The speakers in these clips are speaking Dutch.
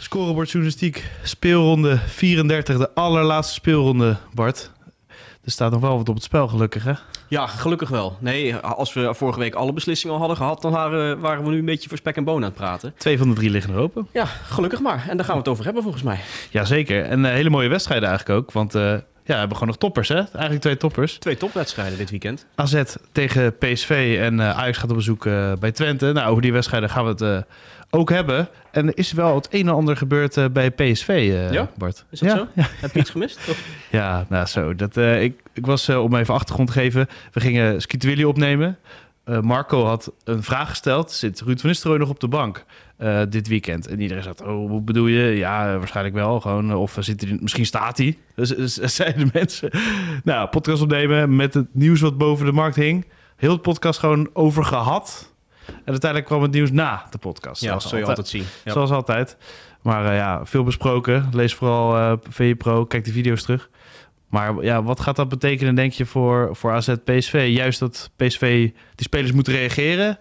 Scorebordjournalistiek, speelronde 34, de allerlaatste speelronde, Bart. Er staat nog wel wat op het spel, gelukkig hè? Ja, gelukkig wel. Nee, als we vorige week alle beslissingen al hadden gehad, dan waren, waren we nu een beetje voor spek en bonen aan het praten. Twee van de drie liggen er open. Ja, gelukkig maar. En daar gaan we het over hebben volgens mij. Jazeker. En uh, hele mooie wedstrijden eigenlijk ook. Want uh, ja, we hebben gewoon nog toppers, hè? Eigenlijk twee toppers. Twee topwedstrijden dit weekend. AZ tegen PSV en uh, Ajax gaat op bezoek bij Twente. Nou, over die wedstrijden gaan we het ook hebben. En er is wel het een en ander gebeurd uh, bij PSV, uh, ja? Bart. Is dat ja? zo? Ja. Heb je iets gemist? Of? Ja, nou zo. Dat, uh, ik, ik was, om even achtergrond te geven, we gingen Skitwilly opnemen. Marco had een vraag gesteld. Zit Ruud van Nistelrooy nog op de bank dit weekend? En iedereen zegt, oh, hoe bedoel je? Ja, waarschijnlijk wel. Gewoon, of zit hij, misschien staat hij. Dus, dus zeiden mensen. Nou, podcast opnemen met het nieuws wat boven de markt hing. Heel het podcast gewoon over gehad. En uiteindelijk kwam het nieuws na de podcast. Ja, dat zul je altijd zien. Ja. Zoals altijd. Maar uh, ja, veel besproken. Lees vooral uh, VE Pro, kijk de video's terug. Maar ja, wat gaat dat betekenen, denk je, voor, voor AZ PSV? Juist dat PSV die spelers moeten reageren?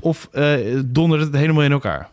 Of uh, dondert het helemaal in elkaar?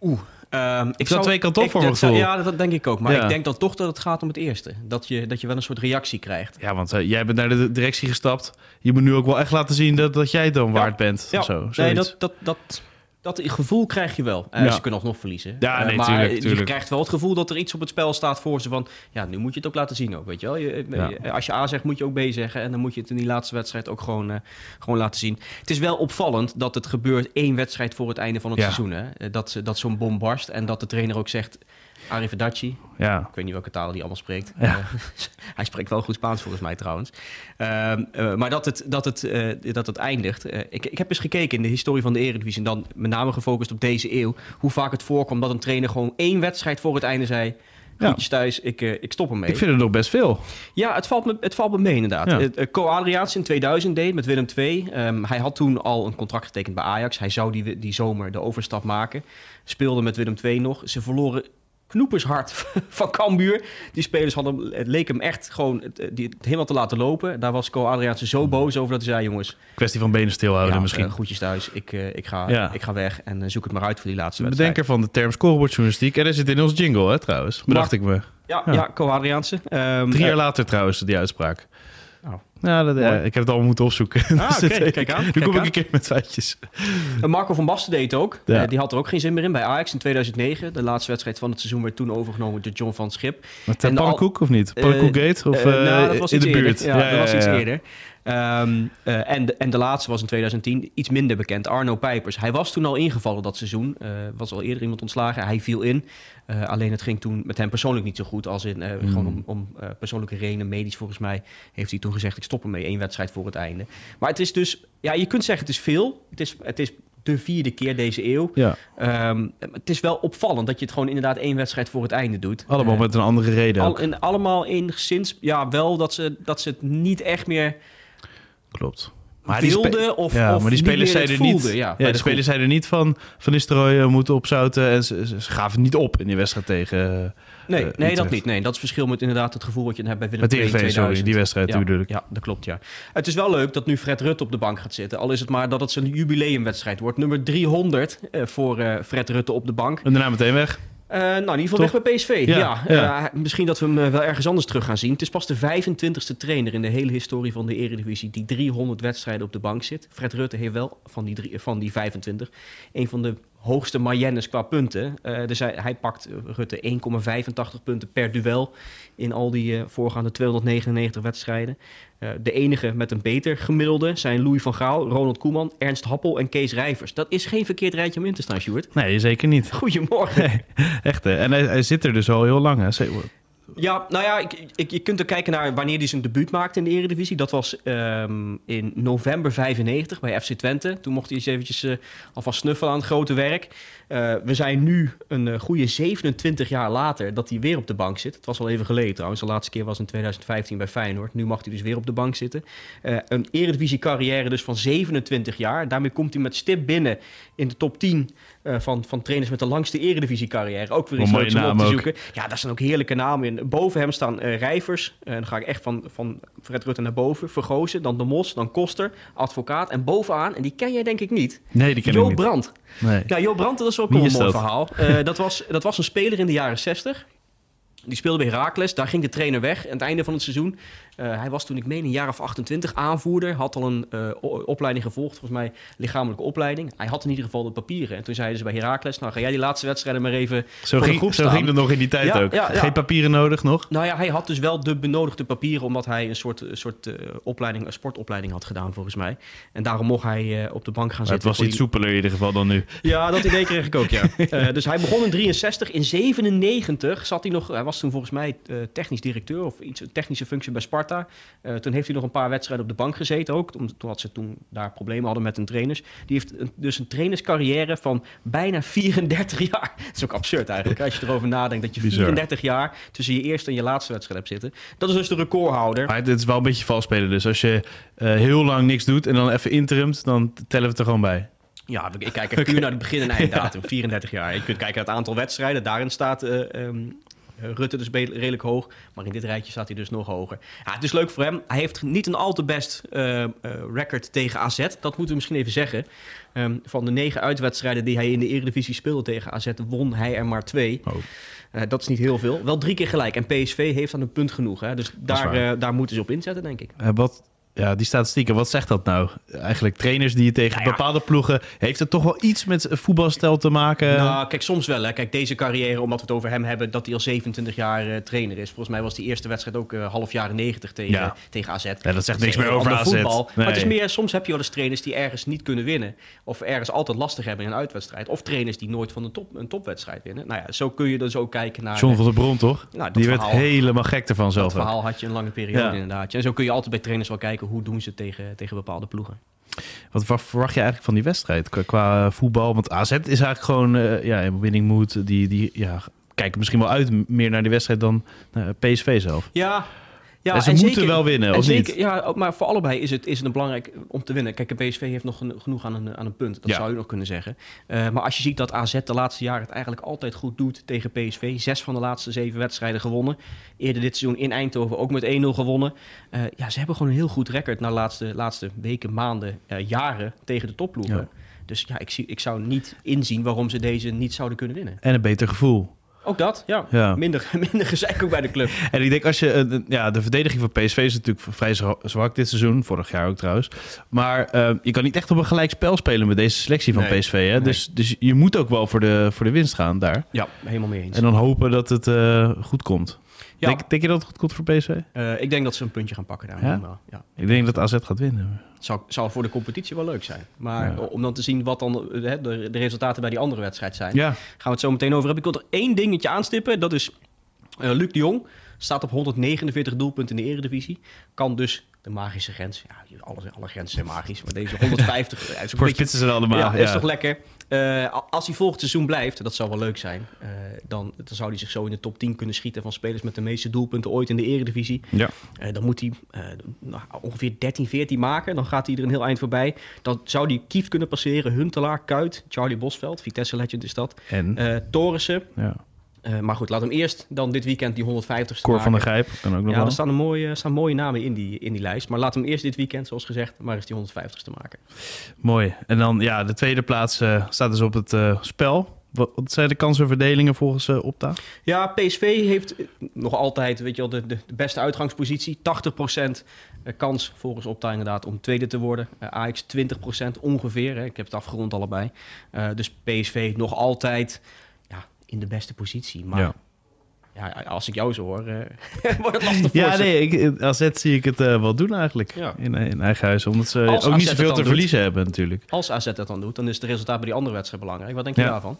Oeh, Um, ik zou twee kanten op voor mijn gevoel. Ja, dat denk ik ook. Maar ja. ik denk dan toch dat het gaat om het eerste. Dat je, dat je wel een soort reactie krijgt. Ja, want uh, jij bent naar de directie gestapt. Je moet nu ook wel echt laten zien dat, dat jij het dan ja. waard bent. Ja. Of zo, nee, dat, dat, dat, dat gevoel krijg je wel. Uh, ja. Ze kunnen alsnog verliezen. Ja, nee, uh, maar tuurlijk, tuurlijk. je krijgt wel het gevoel dat er iets op het spel staat voor ze van... ja, nu moet je het ook laten zien ook, weet je wel. Je, ja. Als je A zegt, moet je ook B zeggen. En dan moet je het in die laatste wedstrijd ook gewoon, uh, gewoon laten zien. Het is wel opvallend dat het gebeurt één wedstrijd voor het einde van het ja. seizoen. Hè? Dat, dat zo'n bom barst en dat de trainer ook zegt... Arrivederci. Ja. Ik weet niet welke talen die allemaal spreekt. Ja. Uh, hij spreekt wel goed Spaans volgens mij trouwens. Uh, uh, maar dat het, dat het, dat het eindigt. ik, ik heb eens gekeken in de historie van de Eredivisie... en dan met name gefocust op deze eeuw... hoe vaak het voorkomt dat een trainer gewoon één wedstrijd voor het einde zei... Goedjes ja. thuis, ik, ik stop ermee. Ik vind het nog best veel. Ja, het valt me, het valt me mee inderdaad. Ja. Co Adriaans in 2000 deed met Willem II. Um, hij had toen al een contract getekend bij Ajax. Hij zou die, die zomer de overstap maken. Speelde met Willem II nog. Ze verloren knoepershard van Cambuur. Die spelers hadden, het leek hem echt gewoon het, die, het helemaal te laten lopen. Daar was Co Adriaanse zo boos over dat hij zei, jongens... Kwestie van benen stilhouden ja, misschien. Uh, groetjes thuis, ik, uh, ik, ga, ja. ik ga weg en uh, zoek het maar uit voor die laatste wedstrijd. bedenker van de term scorebordjournalistiek. En er zit in ons jingle, hè, trouwens. Bedacht ik me. Ja, ja. ja Co Adriaanse. Um, Drie jaar later trouwens, die uitspraak. Ja, dat, ja, ik heb het allemaal moeten opzoeken. Ah, oké, okay. kijk aan. Nu kijk kom aan. ik een keer met feitjes. En Marco van Basten deed het ook. Ja. Uh, die had er ook geen zin meer in bij Ajax in 2009. De laatste wedstrijd van het seizoen werd toen overgenomen door John van Schip. Met en Pannenkoek of niet? Pannenkoekgate? Of uh, uh, nou, dat was in de buurt? Ja, ja, dat was iets eerder. Um, uh, en, de, en de laatste was in 2010 iets minder bekend. Arno Pijpers. Hij was toen al ingevallen dat seizoen. Uh, was al eerder iemand ontslagen. Hij viel in. Uh, alleen het ging toen met hem persoonlijk niet zo goed. Als in mm. gewoon om, om persoonlijke redenen. Medisch volgens mij heeft hij toen gezegd... ik stop ermee. één wedstrijd voor het einde. Maar het is dus... Ja, je kunt zeggen het is veel. Het is, het is de vierde keer deze eeuw. Ja. Um, het is wel opvallend dat je het gewoon inderdaad één wedstrijd voor het einde doet. Allemaal met een andere reden. Al, en allemaal enigszins, ja, wel dat ze, dat ze het niet echt meer. Klopt. Maar wilde of, ja, of maar die spelers zeiden voelde, niet. Ja, ja de, de spelers zeiden niet van Van Nistelrooy moeten opzouten en ze, ze, gaven niet op in die wedstrijd tegen. Nee, uh, nee dat niet. Nee, dat is verschil met inderdaad het gevoel wat je hebt bij Willem II in 2000. Sorry, die wedstrijd ja, natuurlijk. Ja, dat klopt, ja. Het is wel leuk dat nu Fred Rutte op de bank gaat zitten. Al is het maar dat het zijn jubileumwedstrijd wordt. Nummer 300 uh, voor uh, Fred Rutte op de bank. En daarna meteen weg. Uh, nou, in ieder geval Toch? weg bij PSV. Ja, ja. ja. Uh, misschien dat we hem uh, wel ergens anders terug gaan zien. Het is pas de 25e trainer in de hele historie van de Eredivisie... die 300 wedstrijden op de bank zit. Fred Rutte heeft wel van die, drie, van die 25 een van de hoogste Mayennes qua punten. dus hij, hij pakt Rutte 1,85 punten per duel... in al die voorgaande 299 wedstrijden. Uh, de enige met een beter gemiddelde zijn Louis van Gaal, Ronald Koeman, Ernst Happel en Kees Rijvers. Dat is geen verkeerd rijtje om in te staan, Sjoerd. Nee, zeker niet. Goedemorgen. Nee, echt hè. En hij, hij, zit er dus al heel lang hè. Ja, nou ja, ik, ik, je kunt er kijken naar wanneer hij zijn debuut maakte in de Eredivisie. Dat was ehm, in november 95 bij FC Twente. Toen mocht hij eens eventjes uh, alvast snuffelen aan het grote werk. Uh, we zijn nu een uh, goede 27 jaar later dat hij weer op de bank zit. Het was al even geleden trouwens. De laatste keer was in 2015 bij Feyenoord. Nu mag hij dus weer op de bank zitten. een Eredivisie carrière dus van 27 jaar. Daarmee komt hij met stip binnen in de top 10 van, van trainers met de langste Eredivisie carrière. Ook weer iets leuks om op te zoeken. Ja, daar zijn ook heerlijke namen in. Boven hem staan uh, Rijvers. En dan ga ik echt van, van Fred Rutte naar boven. Vergozen, dan De Mos, dan Koster, advocaat. En bovenaan, en die ken jij denk ik niet. Nee, die ken Jo ik niet. Brandt. Nee. Ja, Jo Brandt, dat is ook wel een mooi verhaal. Uh, dat, was, dat was een speler in de jaren 60. Die speelde bij Heracles. Daar ging de trainer weg aan het einde van het seizoen. Uh, hij was toen, ik meen, een jaar of 28 aanvoerder. Had al een uh, opleiding gevolgd, volgens mij lichamelijke opleiding. Hij had in ieder geval de papieren. En toen zeiden ze bij Heracles, nou ga jij die laatste wedstrijden maar even Zo, voor de ging, zo ging het nog in die tijd Ja, ook. ja, ja. Geen papieren nodig nog? Nou ja, hij had dus wel de benodigde papieren... omdat hij een soort, een soort uh, opleiding, een sportopleiding had gedaan, volgens mij. En daarom mocht hij op de bank gaan Maar het zitten. was iets soepeler in ieder geval dan nu. Ja, dat idee kreeg ik ook, ja. dus hij begon in 63. In 97 zat hij nog... Hij was toen volgens mij uh, technisch directeur... of iets, een technische functie bij Sparta. Uh, toen heeft hij nog een paar wedstrijden op de bank gezeten ook. Toen had ze toen daar problemen hadden met hun trainers. Die heeft een, dus een trainerscarrière van bijna 34 jaar. Dat is ook absurd eigenlijk. Als je erover nadenkt dat je Bizar. 34 jaar... tussen je eerste en je laatste wedstrijd hebt zitten. Dat is dus de recordhouder. Maar dit is wel een beetje vals spelen. Dus als je uh, heel lang niks doet en dan even interimt... dan tellen we het er gewoon bij. Ja, ik kijk puur okay. naar de begin- en einddatum, 34 jaar. Je kunt kijken naar het aantal wedstrijden. Daarin staat uh, um, Rutte dus redelijk hoog. Maar in dit rijtje staat hij dus nog hoger. Ja, het is leuk voor hem. Hij heeft niet een al te best uh, uh, record tegen AZ. Dat moeten we misschien even zeggen. Um, van de negen uitwedstrijden die hij in de Eredivisie speelde tegen AZ... won hij er maar twee. Oh. Uh, dat is niet heel veel. Wel drie keer gelijk. En PSV heeft dan een punt genoeg. Hè? Dus daar, daar moeten ze op inzetten, denk ik. wat, ja, die statistieken, wat zegt dat nou? Eigenlijk trainers die je tegen Nou ja. bepaalde ploegen... heeft het toch wel iets met voetbalstijl te maken? Nou, kijk, soms wel. Hè. Kijk, deze carrière, omdat we het over hem hebben... dat hij al 27 jaar uh, trainer is. Volgens mij was die eerste wedstrijd ook uh, half jaren 90 tegen, Ja. tegen AZ. Ja, dat zegt niks meer over AZ. Voetbal. Maar het is meer, soms heb je wel eens trainers die ergens niet kunnen winnen. Of ergens altijd lastig hebben in een uitwedstrijd. Of trainers die nooit van een, top, een topwedstrijd winnen. Nou ja, zo kun je dus ook kijken naar... John van der Bron, toch? Nou, dat die werd helemaal gek ervan dat zelf. ook. verhaal had je een lange periode Ja. inderdaad. En zo kun je altijd bij trainers wel kijken... hoe doen ze tegen, tegen bepaalde ploegen. Wat wa- verwacht je eigenlijk van die wedstrijd qua, qua voetbal? Want AZ is eigenlijk gewoon uh, ja, in winning mood. Die, die ja, kijken misschien wel uit meer naar die wedstrijd dan uh, PSV zelf. Ja, ja en ze moeten wel winnen, of zeker, niet? Ja, maar voor allebei is het, is het een belangrijk om te winnen. Kijk, de PSV heeft nog geno- genoeg aan een, aan een punt. Dat Ja. zou je nog kunnen zeggen. Eh, maar als je ziet dat AZ de laatste jaren het eigenlijk altijd goed doet tegen PSV. Zes van de laatste zeven wedstrijden gewonnen. Eerder dit seizoen in Eindhoven ook met 1-0 gewonnen. Eh, ja, ze hebben gewoon een heel goed record na de laatste, laatste weken, maanden, eh, jaren tegen de topploegen. Ja. Dus ja, ik, zie, ik zou niet inzien waarom ze deze niet zouden kunnen winnen. En een beter gevoel. Ook dat, ja. Ja. Minder, minder gezeik ook bij de club. En ik denk als je... eh, ja, de verdediging van PSV is natuurlijk vrij zwa- zwak dit seizoen. Vorig jaar ook trouwens. Maar eh, je kan niet echt op een gelijk spel spelen met deze selectie van Nee, PSV. Hè? nee. Dus, dus je moet ook wel voor de, voor de winst gaan daar. Ja, helemaal mee eens. En dan hopen dat het eh, goed komt. Ja. Denk, denk je dat het goed komt voor PSV? Eh, ik denk dat ze een puntje gaan pakken daar. Ja? Ja. Ik denk dat AZ gaat winnen. Zou, zou voor de competitie wel leuk zijn. Maar Ja. om dan te zien wat dan hè, de, de resultaten bij die andere wedstrijd zijn, gaan we het zo meteen over hebben. Ik wil er één dingetje aanstippen. Dat is eh, Luc de Jong. Staat op 149 doelpunten in de eredivisie. Kan dus de magische grens. Ja, alle, alle grenzen zijn magisch. Maar deze 150. ja, is ook een voor beetje- spitsen zijn allemaal. ja, is toch lekker. Eh, als hij volgend seizoen blijft, dat zou wel leuk zijn, eh, dan, dan zou hij zich zo in de top 10 kunnen schieten van spelers met de meeste doelpunten ooit in de eredivisie. Ja. Eh, dan moet hij nou, ongeveer 13, 14 maken. Dan gaat hij er een heel eind voorbij. Dan zou hij Kief kunnen passeren, Huntelaar, Kuit, Charlie Bosveld, Vitesse Legend is dat, En? Torissen. ja. Eh, maar goed, laat hem eerst dan dit weekend die 150ste Cor van der maken. Grijp kan ook nog Ja, wel. er staan, een mooie, staan mooie namen in die, in die lijst. Maar laat hem eerst dit weekend, zoals gezegd, maar eens die 150ste maken. Mooi. En dan ja, de tweede plaats eh, staat dus op het eh, spel. Wat, wat zijn de kansenverdelingen volgens Opta? Ja, PSV heeft nog altijd weet je wel, de, de, de beste uitgangspositie. 80% eh, kans volgens Opta inderdaad om tweede te worden. Ajax 20% ongeveer. Hè. Ik heb het afgerond allebei. Dus PSV nog altijd in de beste positie. Maar Ja. ja. als ik jou zo hoor, eh, wordt het lastig voor Ja, nee, ik, AZ zie ik het eh, wel doen eigenlijk. Ja. In, in eigen huis. Omdat ze Als ook AZ niet zoveel te doet. verliezen hebben natuurlijk. Als AZ dat dan doet, dan is het resultaat bij die andere wedstrijd belangrijk. Wat denk je daarvan?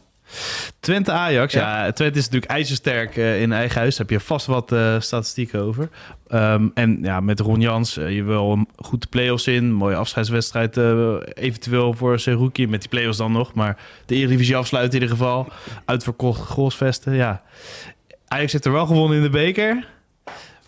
Twente Ajax. Ja. Twente is natuurlijk ijzersterk uh, in eigen huis. Daar heb je vast wat uh, statistieken over. Um, en ja, met Ron Jans, uh, je wil goed de play-offs in. Mooie afscheidswedstrijd eventueel voor Seruki. Met die play-offs dan nog. Maar de Eredivisie afsluiten in ieder geval. Uitverkocht Grosvesten, ja. Ajax heeft er wel gewonnen in de beker.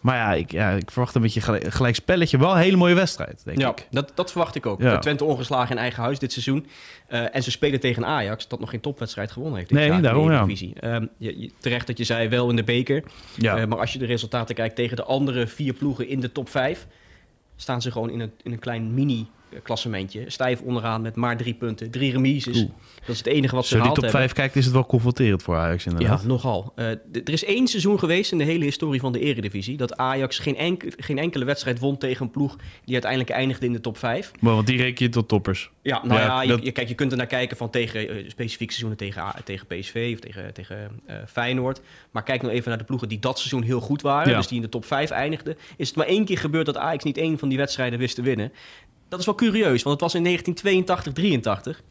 Maar ja ik, ja, ik verwacht een beetje gelijk, gelijk spelletje. Wel een hele mooie wedstrijd, denk ja, ik. Dat, dat verwacht ik ook. Ja. Twente ongeslagen in eigen huis dit seizoen. Uh, en ze spelen tegen Ajax, dat nog geen topwedstrijd gewonnen heeft. Dit nee, jaar daarom ja. Um, je, je, terecht dat je zei wel in de beker. Ja. Uh, maar als je de resultaten kijkt tegen de andere vier ploegen in de top 5... staan ze gewoon in een, in een klein mini klassementje. Stijf onderaan met maar drie punten. Drie remises. Dat is het enige wat ze Als je die top 5 kijkt, is het wel confronterend voor Ajax inderdaad. Ja, nogal. Er is één seizoen geweest in de hele historie van de eredivisie... dat Ajax geen, geen enkele wedstrijd won tegen een ploeg... die uiteindelijk eindigde in de top 5. Maar want die reken je tot toppers. Ja, nou ja, je, je, kijk, je kunt er naar kijken van tegen uh, specifieke seizoenen tegen, tegen PSV of tegen, tegen Feyenoord. Maar kijk nou even naar de ploegen die dat seizoen heel goed waren... Dus die in de top 5 eindigden. Is het maar één keer gebeurd dat Ajax niet één van die wedstrijden wist te winnen dat is wel curieus, want het was in 1982, 83.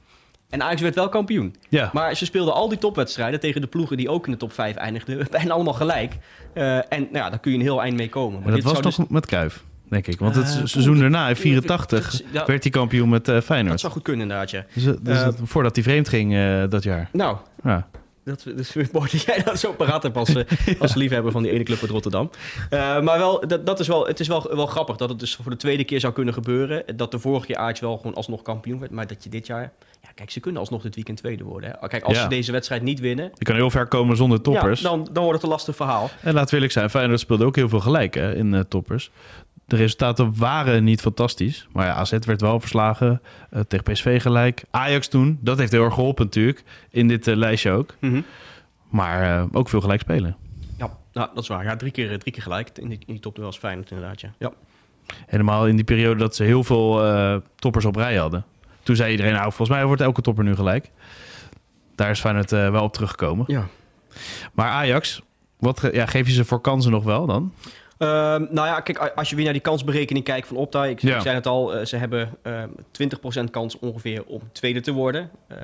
En Ajax werd wel kampioen. Ja. Maar ze speelden al die topwedstrijden tegen de ploegen die ook in de top 5 eindigden. Bijna allemaal gelijk. Uh, en nou ja, daar kun je een heel eind mee komen. Maar, maar dat was toch dus... met Kuif? Denk ik. Want het uh, seizoen daarna, in 84, ja, werd hij kampioen met uh, Feyenoord. Dat zou goed kunnen, inderdaad. Ja. Dus, dus voordat hij vreemd ging dat jaar. Nou, ja. Dat, weer mooi dat jij dat zo paraat hebt als, als liefhebber van die ene club uit Rotterdam. Uh, maar wel, dat, dat is wel, het is wel, wel grappig dat het dus voor de tweede keer zou kunnen gebeuren. Dat de vorige keer Ajax wel gewoon alsnog kampioen werd. Maar dat je dit jaar... Ja, kijk, ze kunnen alsnog dit weekend tweede worden. Hè. Kijk, als ja. ze deze wedstrijd niet winnen... Je kan heel ver komen zonder toppers. Ja, dan, dan wordt het een lastig verhaal. En laat eerlijk zijn, Feyenoord speelde ook heel veel gelijk hè, in uh, toppers. De resultaten waren niet fantastisch. Maar ja, AZ werd wel verslagen. Uh, tegen PSV gelijk. Ajax toen, dat heeft heel erg geholpen natuurlijk. In dit uh, lijstje ook. Mm -hmm. Maar uh, ook veel gelijk spelen. Ja, nou, dat is waar. Ja, drie keer, drie keer gelijk in die, in die top was Feyenoord inderdaad, ja. ja. Helemaal in die periode dat ze heel veel toppers op rij hadden. Toen zei iedereen, nou, volgens mij wordt elke topper nu gelijk. Daar is Feyenoord wel op teruggekomen. Ja. Maar Ajax, wat ja, geef je ze voor kansen nog wel dan? Uh, nou ja, kijk, als je weer naar die kansberekening kijkt van Opta. Ik, ja. ik zei het al, uh, ze hebben uh, 20% kans ongeveer om tweede te worden. Uh,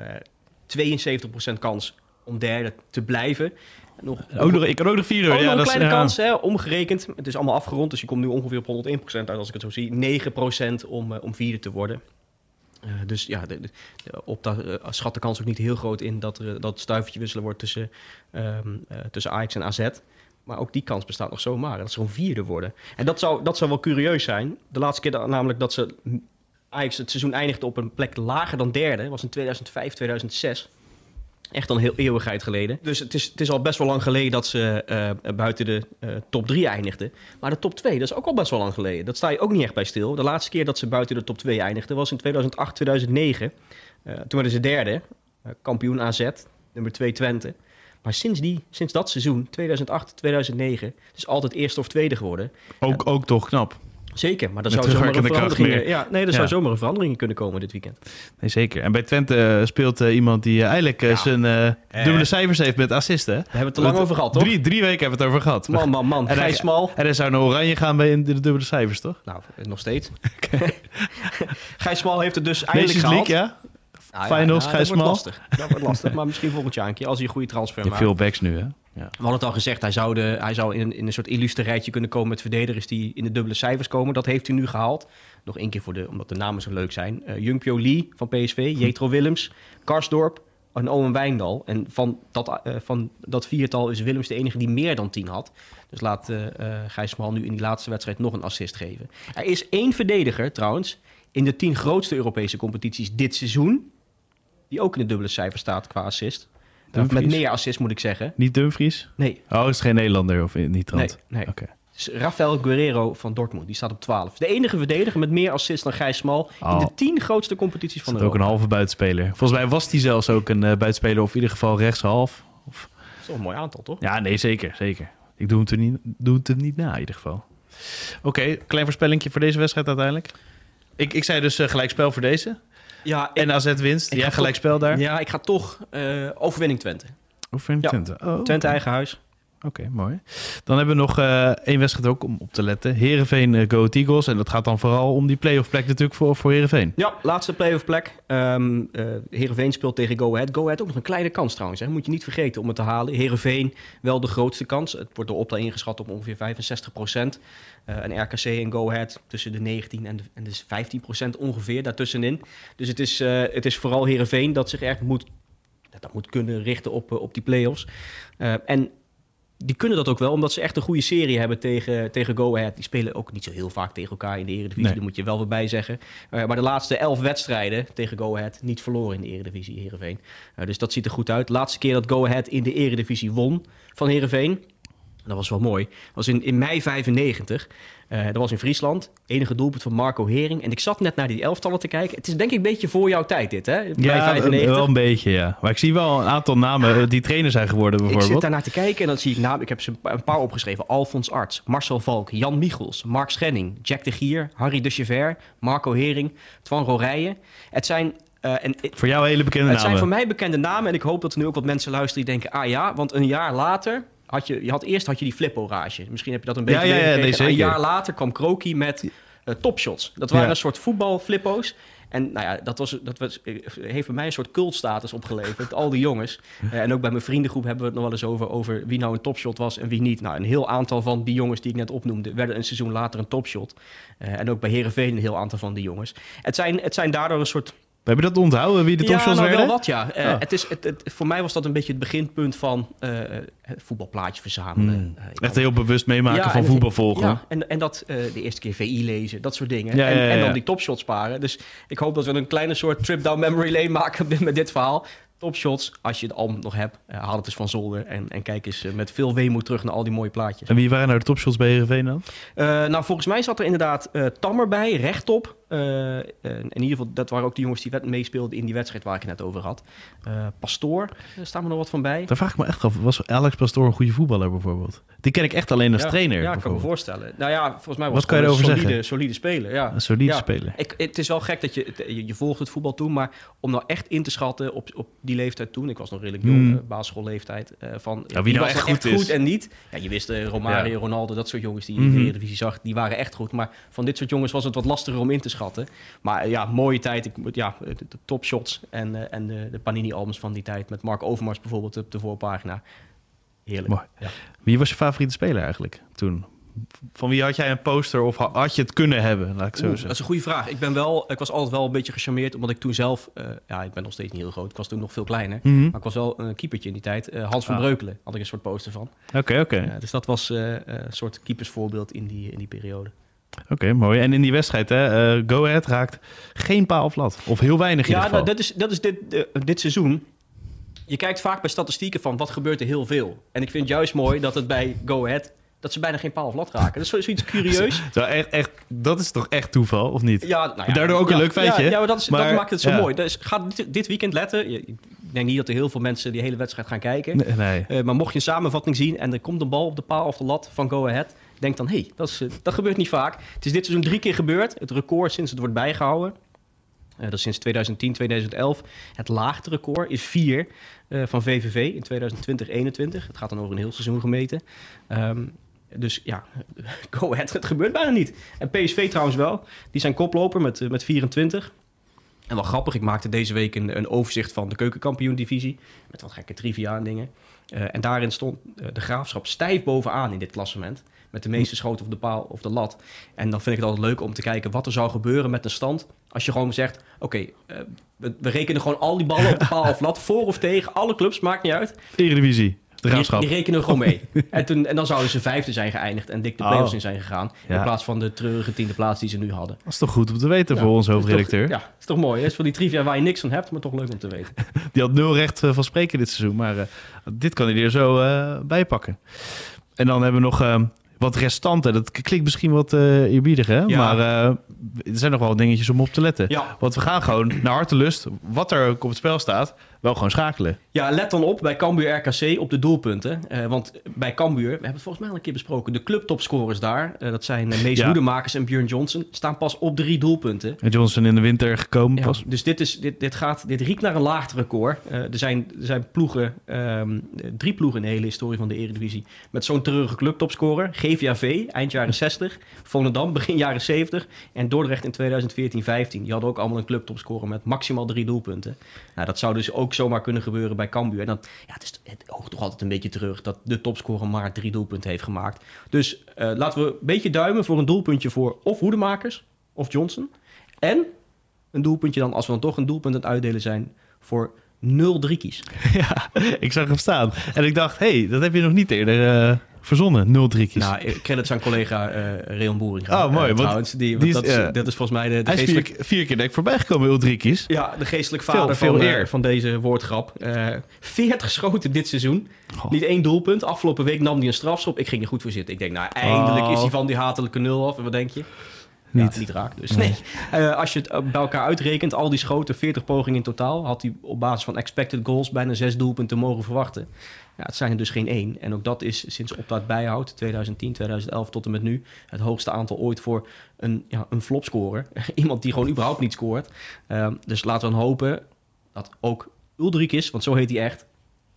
72% kans om derde te blijven. Nog, ook nog, ik kan ook nog vierde. Ja, een dat kleine is, ja. kans, hè, omgerekend. Het is allemaal afgerond, dus je komt nu ongeveer op 101% uit als ik het zo zie. 9% om, uh, om vierde te worden. Uh, dus ja, de, de, de, op dat uh, schat de kans ook niet heel groot in dat er dat stuivertje wisselen wordt tussen, um, tussen Ajax en AZ. Maar ook die kans bestaat nog zomaar. Dat ze gewoon vierde worden. En dat zou, dat zou wel curieus zijn. De laatste keer dat, namelijk dat ze Ajax het seizoen eindigde op een plek lager dan derde. was in 2005, 2006. Echt al een heel eeuwigheid geleden. Dus het is, het is al best wel lang geleden dat ze uh, buiten de uh, top 3 eindigden. Maar de top 2, dat is ook al best wel lang geleden. Dat sta je ook niet echt bij stil. De laatste keer dat ze buiten de top 2 eindigden was in 2008, 2009. Uh, toen werden ze derde. kampioen AZ, nummer 2 Twente. Maar sinds, die, sinds dat seizoen, 2008, 2009, is altijd eerste of tweede geworden. Ook, ook toch knap. Zeker, maar er zou zomaar een verandering, ja, nee, er ja. zou zomaar een verandering kunnen komen dit weekend. Nee, zeker. En bij Twente uh, speelt uh, iemand die uh, eigenlijk ja. zijn dubbele cijfers heeft met assisten. Daar hebben we het te lang over gehad, toch? Drie, drie weken hebben we het over gehad. Man, man, man. En Gijs Smal. En hij zou naar Oranje gaan bij de dubbele cijfers, toch? Nou, nog steeds. Gijs Smal heeft het dus eindelijk Nations gehaald. League, ja? Nou, Finals, ja, Gijs dat wordt lastig. Dat wordt lastig, maar misschien volgend jaar een keer als hij een goede transfer Je maakt. hebt veel backs nu, hè? Ja. We hadden het al gezegd, hij zou, de, hij zou in, in een soort illustre rijtje kunnen komen met verdedigers die in de dubbele cijfers komen. Dat heeft hij nu gehaald. Nog één keer voor de, omdat de namen zo leuk zijn. Uh, Jungpyo Lee van PSV, Jetro Willems, Karsdorp en Owen Wijndal. En van dat, uh, van dat viertal is Willems de enige die meer dan tien had. Dus laat uh, Gijs Smal nu in die laatste wedstrijd nog een assist geven. Er is één verdediger trouwens in de tien grootste Europese competities dit seizoen. Die ook in de dubbele cijfer staat qua assist. Dumfries? Met meer assist moet ik zeggen. Niet Dumfries? Nee. Oh, is geen Nederlander of niet trant? Nee, nee. Oké. Dus Rafael Guerrero van Dortmund, die staat op 12. De enige verdediger met meer assists dan Gijs Smal in de tien grootste competities van Is er ook Europa. een halve buitenspeler. Volgens mij was hij zelfs ook een uh, buitenspeler, of in ieder geval rechtshalf. Of... Dat is wel een mooi aantal, toch? Ja, nee, zeker, zeker. Ik doe het er niet, doe het er niet na, in ieder geval. Oké, klein voorspellingje voor deze wedstrijd uiteindelijk. Ik, ik zei dus uh, gelijkspel voor deze. Ja, ik, En AZ winst. ik Ja, ga gelijkspel daar. ja, ik ga toch eh, overwinning Twente. Ja. Twente? Oh, Twente eigen huis. Oké, mooi. Dan hebben we nog eh, één wedstrijd ook om op te letten. Heerenveen uh, Go Eagles. En dat gaat dan vooral om die play-off plek natuurlijk voor, voor Heerenveen. Ja, laatste play-off plek. Um, uh, Heerenveen speelt tegen Go Ahead. Go Ahead ook nog een kleine kans trouwens. Hè. Moet je niet vergeten om het te halen. Heerenveen wel de grootste kans. Het wordt door Opta ingeschat op ongeveer 65 procent. en RKC en Go Ahead tussen de 19 en de, en de 15 procent ongeveer daartussenin. Dus het is, het is vooral Heerenveen dat zich echt moet, dat moet kunnen richten op, op die play-offs. en die kunnen dat ook wel, omdat ze echt een goede serie hebben tegen, tegen Go Ahead. Die spelen ook niet zo heel vaak tegen elkaar in de Eredivisie, nee. daar moet je wel weer bij zeggen. Uh, maar de laatste elf wedstrijden tegen Go Ahead niet verloren in de Eredivisie, Heerenveen. Uh, dus dat ziet er goed uit. De laatste keer dat Go Ahead in de Eredivisie won van Heerenveen, dat was wel mooi, was in, in mei 95. Uh, dat was in Friesland. Enige doelpunt van Marco Hering. En ik zat net naar die elftallen te kijken. Het is denk ik een beetje voor jouw tijd dit, hè? Bij ja, 95. wel een beetje, ja. Maar ik zie wel een aantal namen die trainer zijn geworden bijvoorbeeld. Ik zit daarnaar te kijken en dan zie ik namen. Ik heb ze een paar opgeschreven. Alfons Arts, Marcel Valk, Jan Michels, Mark Schenning, Jack de Gier, Harry de Chever, Marco Hering, Twan Rorijen. Het zijn uh, en, voor jou hele bekende het namen. Het zijn voor mij bekende namen. En ik hoop dat er nu ook wat mensen luisteren die denken... ah ja, want een jaar later had je, je had eerst had je die flip-orage. Misschien heb je dat een beetje ja, ja, nee, Een jaar later kwam Kroki met uh, topshots. Dat waren een soort voetbalflippo's. En nou ja, dat, was, dat was, heeft bij mij een soort cultstatus opgeleverd. Al die jongens. Uh, en ook bij mijn vriendengroep hebben we het nog wel eens over, over wie nou een topshot was en wie niet. Nou, een heel aantal van die jongens die ik net opnoemde, werden een seizoen later een topshot. Uh, en ook bij Herenveen een heel aantal van die jongens. Het zijn, het zijn daardoor een soort we hebben dat onthouden, wie de topshots ja, nou, werden? wel wat, ja. Uh, oh. het is, het, het, voor mij was dat een beetje het beginpunt van uh, het voetbalplaatje verzamelen. Hmm. Uh, Echt heel bewust meemaken ja, van voetbal volgen. Ja, en, en dat de eerste keer VI lezen, dat soort dingen. Ja, en, en, dan die topshots sparen. Dus ik hoop dat we een kleine soort trip down memory lane maken met dit verhaal. Topshots, als je het album nog hebt, haal het eens van zolder. En, en kijk eens met veel weemoed terug naar al die mooie plaatjes. En wie waren nou de topshots bij Heerenveen dan? nou, volgens mij zat er inderdaad Tammer bij, rechtop. Uh, in ieder geval, dat waren ook de jongens die meespeelden in die wedstrijd waar ik het net over had. Uh, Pastoor, daar staan we nog wat van bij. Daar vraag ik me echt af, was Alex Pastoor een goede voetballer bijvoorbeeld? Die ken ik echt alleen als ja, trainer. Ja, ik kan me voorstellen. Nou ja, volgens mij was wat kan je een solide, zeggen? solide speler. Ja. Een solide ja. speler. Ik, het is wel gek dat je, je, je volgt het voetbal toen, maar om nou echt in te schatten op, op die leeftijd toen, ik was nog redelijk jong, Hmm. basisschoolleeftijd, uh, van ja, wie nou was echt goed is. goed en niet. Ja, je wist Romario. Ronaldo, dat soort jongens die je Mhm. in de Eredivisie zag, die waren echt goed. Maar van dit soort jongens was het wat lastiger om in te schatten. Maar ja, mooie tijd. Ik, moet- ja, de, de topshots en, eh, en de, de Panini-albums van die tijd met Mark Overmars bijvoorbeeld op de voorpagina. Heerlijk. Mooi. Ja. Wie was je favoriete speler eigenlijk toen? Van wie had jij een poster of ha- had je het kunnen hebben, laat ik zo Oeh, dat zeggen? is een goede vraag. Ik, ben wel, ik was altijd wel een beetje gecharmeerd, omdat ik toen zelf... eh, ja, ik ben nog steeds niet heel groot. Ik was toen nog veel kleiner. Mhm. Maar ik was wel een keepertje in die tijd. Eh, Hans van Ah. Breukelen had ik een soort poster van. Oké, oké. Dus dat was een soort keepersvoorbeeld in die, in die periode. Oké, mooi. En in die wedstrijd, hè, eh, Go Ahead raakt geen paal of lat. Of heel weinig in Ja, ieder geval. nou, dat is, dat is dit, eh, dit seizoen. Je kijkt vaak bij statistieken van wat gebeurt er heel veel. En ik vind het juist mooi dat het bij Go Ahead... dat ze bijna geen paal of lat raken. Dat is zo- zoiets curieus. Zo, echt, echt, dat is toch echt toeval, of niet? Ja, nou ja, Daardoor ook een ja, leuk feitje, Ja, ja maar dat, is, maar- dat maakt het zo ja. mooi. Dus ga dit, dit weekend letten. Je- denk niet dat er heel veel mensen die hele wedstrijd gaan kijken. Nee, nee. Eh, maar mocht je een samenvatting zien en er komt een bal op de paal of de lat van Go Ahead... denk dan, hé, hey, dat, is, eh, dat gebeurt niet vaak. Het is dit seizoen drie keer gebeurd. Het record sinds het wordt bijgehouden. eh, dat is sinds 2010, 2011. Het laagste record is vier eh, van VVV in 2020, 21. Het gaat dan over een heel seizoen gemeten. Ehm, dus ja, Go Ahead, het gebeurt bijna niet. En PSV trouwens wel. Die zijn koploper met, met 24. En wel grappig, ik maakte deze week een, een overzicht van de keukenkampioen-divisie. Met wat gekke trivia en dingen. Eh, en daarin stond eh, de graafschap stijf bovenaan in dit klassement. Met de meeste schoten op de paal of de lat. En dan vind ik het altijd leuk om te kijken wat er zou gebeuren met een stand. Als je gewoon zegt: Oké, eh, we, we rekenen gewoon al die ballen op de paal of lat. Voor of tegen, alle clubs, maakt niet uit. Eredivisie, de Die, rekenen we gewoon mee. en, toen, en dan zouden ze vijfde zijn geëindigd en dik de Oh. play-offs in zijn gegaan. Ja. In plaats van de treurige tiende plaats die ze nu hadden. Dat is toch goed om te weten voor Ja, toch- hoofdredacteur. Ja, is toch mooi. hè? is voor die trivia waar je niks van hebt, maar toch leuk om te weten. Die had nul recht eh, van spreken dit seizoen. Maar eh, dit kan hij er zo eh, bij pakken. En dan hebben we nog wat restanten. Dat klinkt misschien wat eerbiedig, hè? Ja. Maar er zijn nog wel dingetjes om op te letten. Ja. Want we gaan gewoon naar hartelust. Wat er ook op het spel staat. Wel gewoon schakelen. Ja, let dan op bij Cambuur RKC op de doelpunten. Eh, want bij Cambuur, we hebben het volgens mij al een keer besproken... de clubtopscorers daar, eh, dat zijn uh, Mees Ja. Hoedemakers en Björn Johnson... staan pas op drie doelpunten. En Johnson in de winter gekomen Ja, pas. dus dit, is, dit, dit, gaat, dit riekt naar een laagterecord. Eh er, zijn, er zijn ploegen, ehm, drie ploegen in de hele historie van de Eredivisie... met zo'n treurige clubtopscorer. GVAV, eind jaren 60. Volendam, begin jaren 70. En Dordrecht in 2014-15. Die hadden ook allemaal een clubtopscorer met maximaal drie doelpunten. Nou, dat zou dus ook zomaar kunnen gebeuren bij Cambuur. En dan, ja, het, is, het toch altijd een beetje terug... dat de topscorer maar drie doelpunten heeft gemaakt. Dus eh, laten we een beetje duimen voor een doelpuntje voor... of Hoedemakers of Johnson... En een doelpuntje dan, als we dan toch een doelpunt aan het uitdelen zijn, voor 0 driekies. ja, ik zag hem staan. En ik dacht, hé, hey, dat heb je nog niet eerder eh, verzonnen. 0 driekies. Nou, eh, credits aan collega eh Reon Boeringa. Oh, mooi, eh, want trouwens, die, die is, dat, is, ja. dat is volgens mij de, de Hij is vier, geestelijk... vier keer denk ik voorbij gekomen, 0 driekies. Ja, de geestelijk Veel- vader veel van, eh, eer. van deze woordgrap. Eh 40 schoten dit seizoen. Niet één doelpunt. Afgelopen week nam hij een strafschop. Ik ging er goed voor zitten. Ik denk, nou, eindelijk Oh. is hij van die hatelijke nul af. En wat denk je? Niet. Ja, niet raak. Dus nee. Eh, als je het bij elkaar uitrekent, al die schoten, 40 pogingen in totaal, had hij op basis van expected goals bijna zes doelpunten mogen verwachten. Ja, het zijn er dus geen één. En ook dat is sinds Optaat bijhoudt, 2010, 2011 tot en met nu, het hoogste aantal ooit voor een, ja, een flopscorer. Iemand die gewoon überhaupt niet scoort. Ehm, dus laten we dan hopen dat ook Ulrikis, want zo heet hij echt,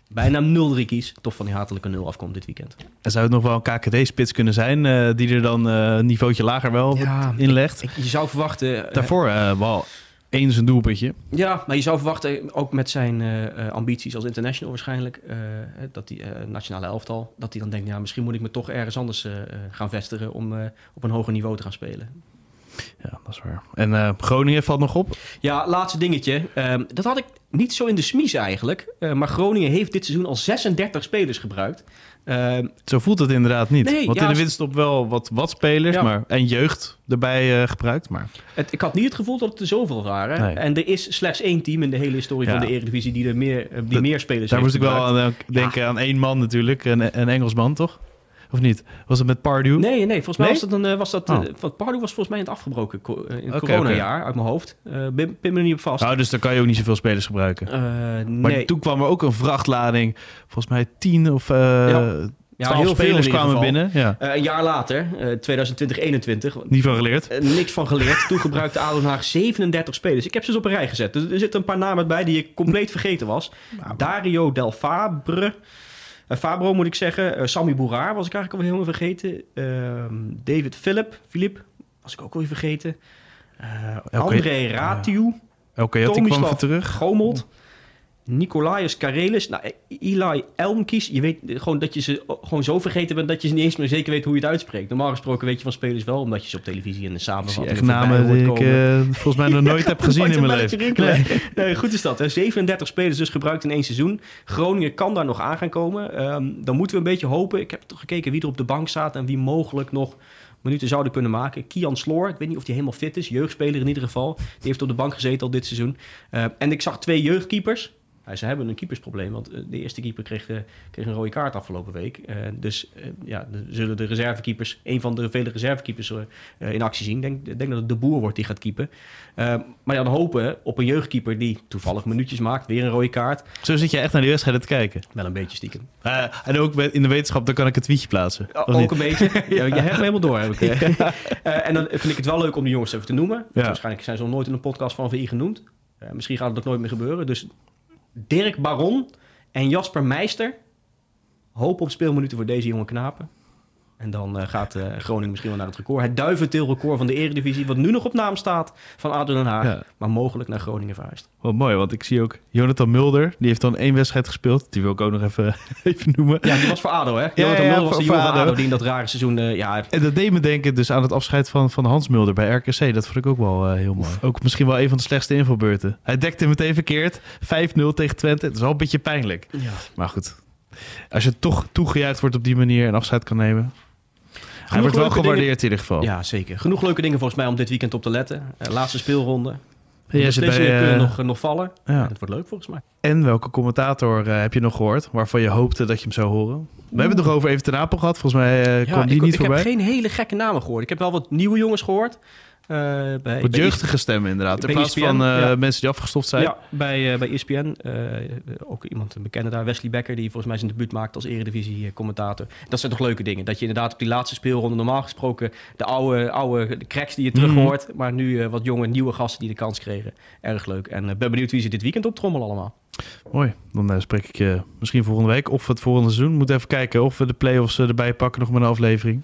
bijna nul Rikis, toch van die hatelijke nul afkomt dit weekend. En zou het nog wel een KKD-spits kunnen zijn, eh, die er dan eh, een niveautje lager wel Ja, inlegt? Ik, je zou verwachten... eh, Daarvoor eh, wel eens een doelpuntje. Ja, maar je zou verwachten, ook met zijn ambities als international waarschijnlijk, dat die nationale elftal, dat hij dan denkt, ja, misschien moet ik me toch ergens anders gaan vestigen om op een hoger niveau te gaan spelen. Ja, dat is waar. En eh, Groningen valt nog op. Ja, laatste dingetje. Ehm, dat had ik niet zo in de smies eigenlijk, Eh, maar Groningen heeft dit seizoen al 36 spelers gebruikt. Ehm, Zo voelt het inderdaad niet. Nee, Want ja, in de winststop wel wat, wat spelers Ja. maar, en jeugd erbij eh, gebruikt. Maar het, ik had niet het gevoel dat het er zoveel waren. Nee. En er is slechts één team in de hele historie Ja. van de Eredivisie die er meer, die Dat- meer spelers daar heeft moest ik wel aan denken aan één man natuurlijk. Een, een Engelsman, toch? Of niet? Was het met Pardew? Nee, nee, volgens mij Nee? was dat, een, eh, was dat Oh. uh, Pardew was volgens mij in het afgebroken co- eh, in het coronajaar uit mijn hoofd. Eh pin, pin me niet op vast. Nou, dus dan kan je ook niet zoveel spelers gebruiken. Eh, Maar nee, toen kwam er ook een vrachtlading. Volgens mij tien of eh Ja. ja, heel spelers kwamen binnen. Ja. Eh, een jaar later, eh 2020-21, Niet van geleerd. eh, niks van geleerd. Toen gebruikte ADO Den Haag 37 spelers. Ik heb ze dus op een rij gezet. Dus er zitten een paar namen bij die ik compleet vergeten was. Dario Del Fabre. Eh, Fabro moet ik zeggen. Eh, Sammy Bouraar was ik eigenlijk alweer helemaal vergeten. Ehm, David Philip. Philip was ik ook alweer vergeten. Eh. André Ratiu. Oké, had die kwam even terug. Gomold. Nicolaus Karelis. Nou, Eli Elmkies. Je weet gewoon dat je ze gewoon zo vergeten bent dat je ze niet eens meer zeker weet hoe je het uitspreekt. Normaal gesproken weet je van spelers wel, omdat je ze op televisie en de samenvatting echt namen die ik eh, volgens mij nog nooit heb gezien in mijn leven. Nee. nee, goed is dat. Hè? 37 spelers dus gebruikt in één seizoen. Groningen kan daar nog aan gaan komen. Ehm, dan moeten we een beetje hopen. Ik heb toch gekeken wie er op de bank staat en wie mogelijk nog minuten zouden kunnen maken. Kian Sloor, ik weet niet of hij helemaal fit is. Jeugdspeler in ieder geval. Die heeft op de bank gezeten al dit seizoen. Eh, en ik zag twee jeugdkeepers. Ja, ze hebben een keepersprobleem, want eh, de eerste keeper kreeg, eh, kreeg een rode kaart afgelopen week. Eh, dus eh, ja, de- zullen de reservekeepers, een van de vele reservekeepers eh, eh, in actie zien. Ik denk, denk dat het de boer wordt die gaat keepen. Eh, maar ja, dan hopen op een jeugdkeeper die toevallig minuutjes maakt, weer een rode kaart. Zo zit je echt naar die wedstrijden te kijken. Wel een beetje stiekem. Eh, en ook in de wetenschap, dan kan ik een tweetje plaatsen. Ook niet? een beetje. Ja, je hebt me helemaal door, heb ik. eh. Eh, en dan vind ik het wel leuk om de jongens even te noemen. Ja. Waarschijnlijk zijn ze nog nooit in een podcast van VI genoemd. Eh, misschien gaat het ook nooit meer gebeuren. Dus Dirk Baron en Jasper Meister. Hoop op speelminuten voor deze jonge knapen. En dan eh, gaat eh, Groningen misschien wel naar het record. Het duiventilrecord van de eredivisie. Wat nu nog op naam staat van ADO Den Haag. Ja. Maar mogelijk naar Groningen verhuist. Wat mooi, want ik zie ook Jonathan Mulder. Die heeft dan één wedstrijd gespeeld. Die wil ik ook nog even, even noemen. Ja, die was voor ADO hè? Jonathan ja, Mulder was voor- de jongen voor van ADO. ADO die in dat rare seizoen... eh, ja, En dat deed me denken dus aan het afscheid van, van Hans Mulder bij RKC. Dat vond ik ook wel heel mooi. Ook misschien wel een van de slechtste invalbeurten. Hij dekte meteen verkeerd. 5-0 tegen Twente. Het is wel een beetje pijnlijk. ja. Maar goed. Als je toch toegejuicht wordt op die manier en afscheid kan nemen. Hij wordt wel dingen- gewaardeerd in ieder geval. Ja, zeker. Genoeg leuke dingen volgens mij om dit weekend op te letten. Eh, laatste speelronde. De bij, beslissingen kunnen eh, nog, nog vallen. ja. Ja. Het wordt leuk volgens mij. En welke commentator eh, heb je nog gehoord waarvan je hoopte dat je hem zou horen? We hebben het nog over Even ten Apel gehad. Volgens mij eh, kwam die ik, niet ik voorbij. heb geen hele gekke namen gehoord. Ik heb wel wat nieuwe jongens gehoord. Eh, bij, Wat bij jeugdige stemmen inderdaad. In plaats ESPN, van eh, ja. mensen die afgestoft zijn. Ja, bij, eh, bij ESPN. ook iemand, een bekende daar, Wesley Becker, die volgens mij zijn debuut maakt als eredivisie-commentator. Dat zijn toch leuke dingen. Dat je inderdaad op die laatste speelronde normaal gesproken de oude, oude de cracks die je terug Mhm. hoort. Maar nu wat jonge, nieuwe gasten die de kans kregen. Erg leuk. En ben benieuwd wie ze dit weekend optrommelen allemaal. Mooi. Dan spreek ik je misschien volgende week of het volgende seizoen. Moet even kijken of we de play-offs erbij pakken nog met een aflevering.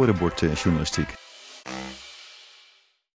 scorebordjournalistiek.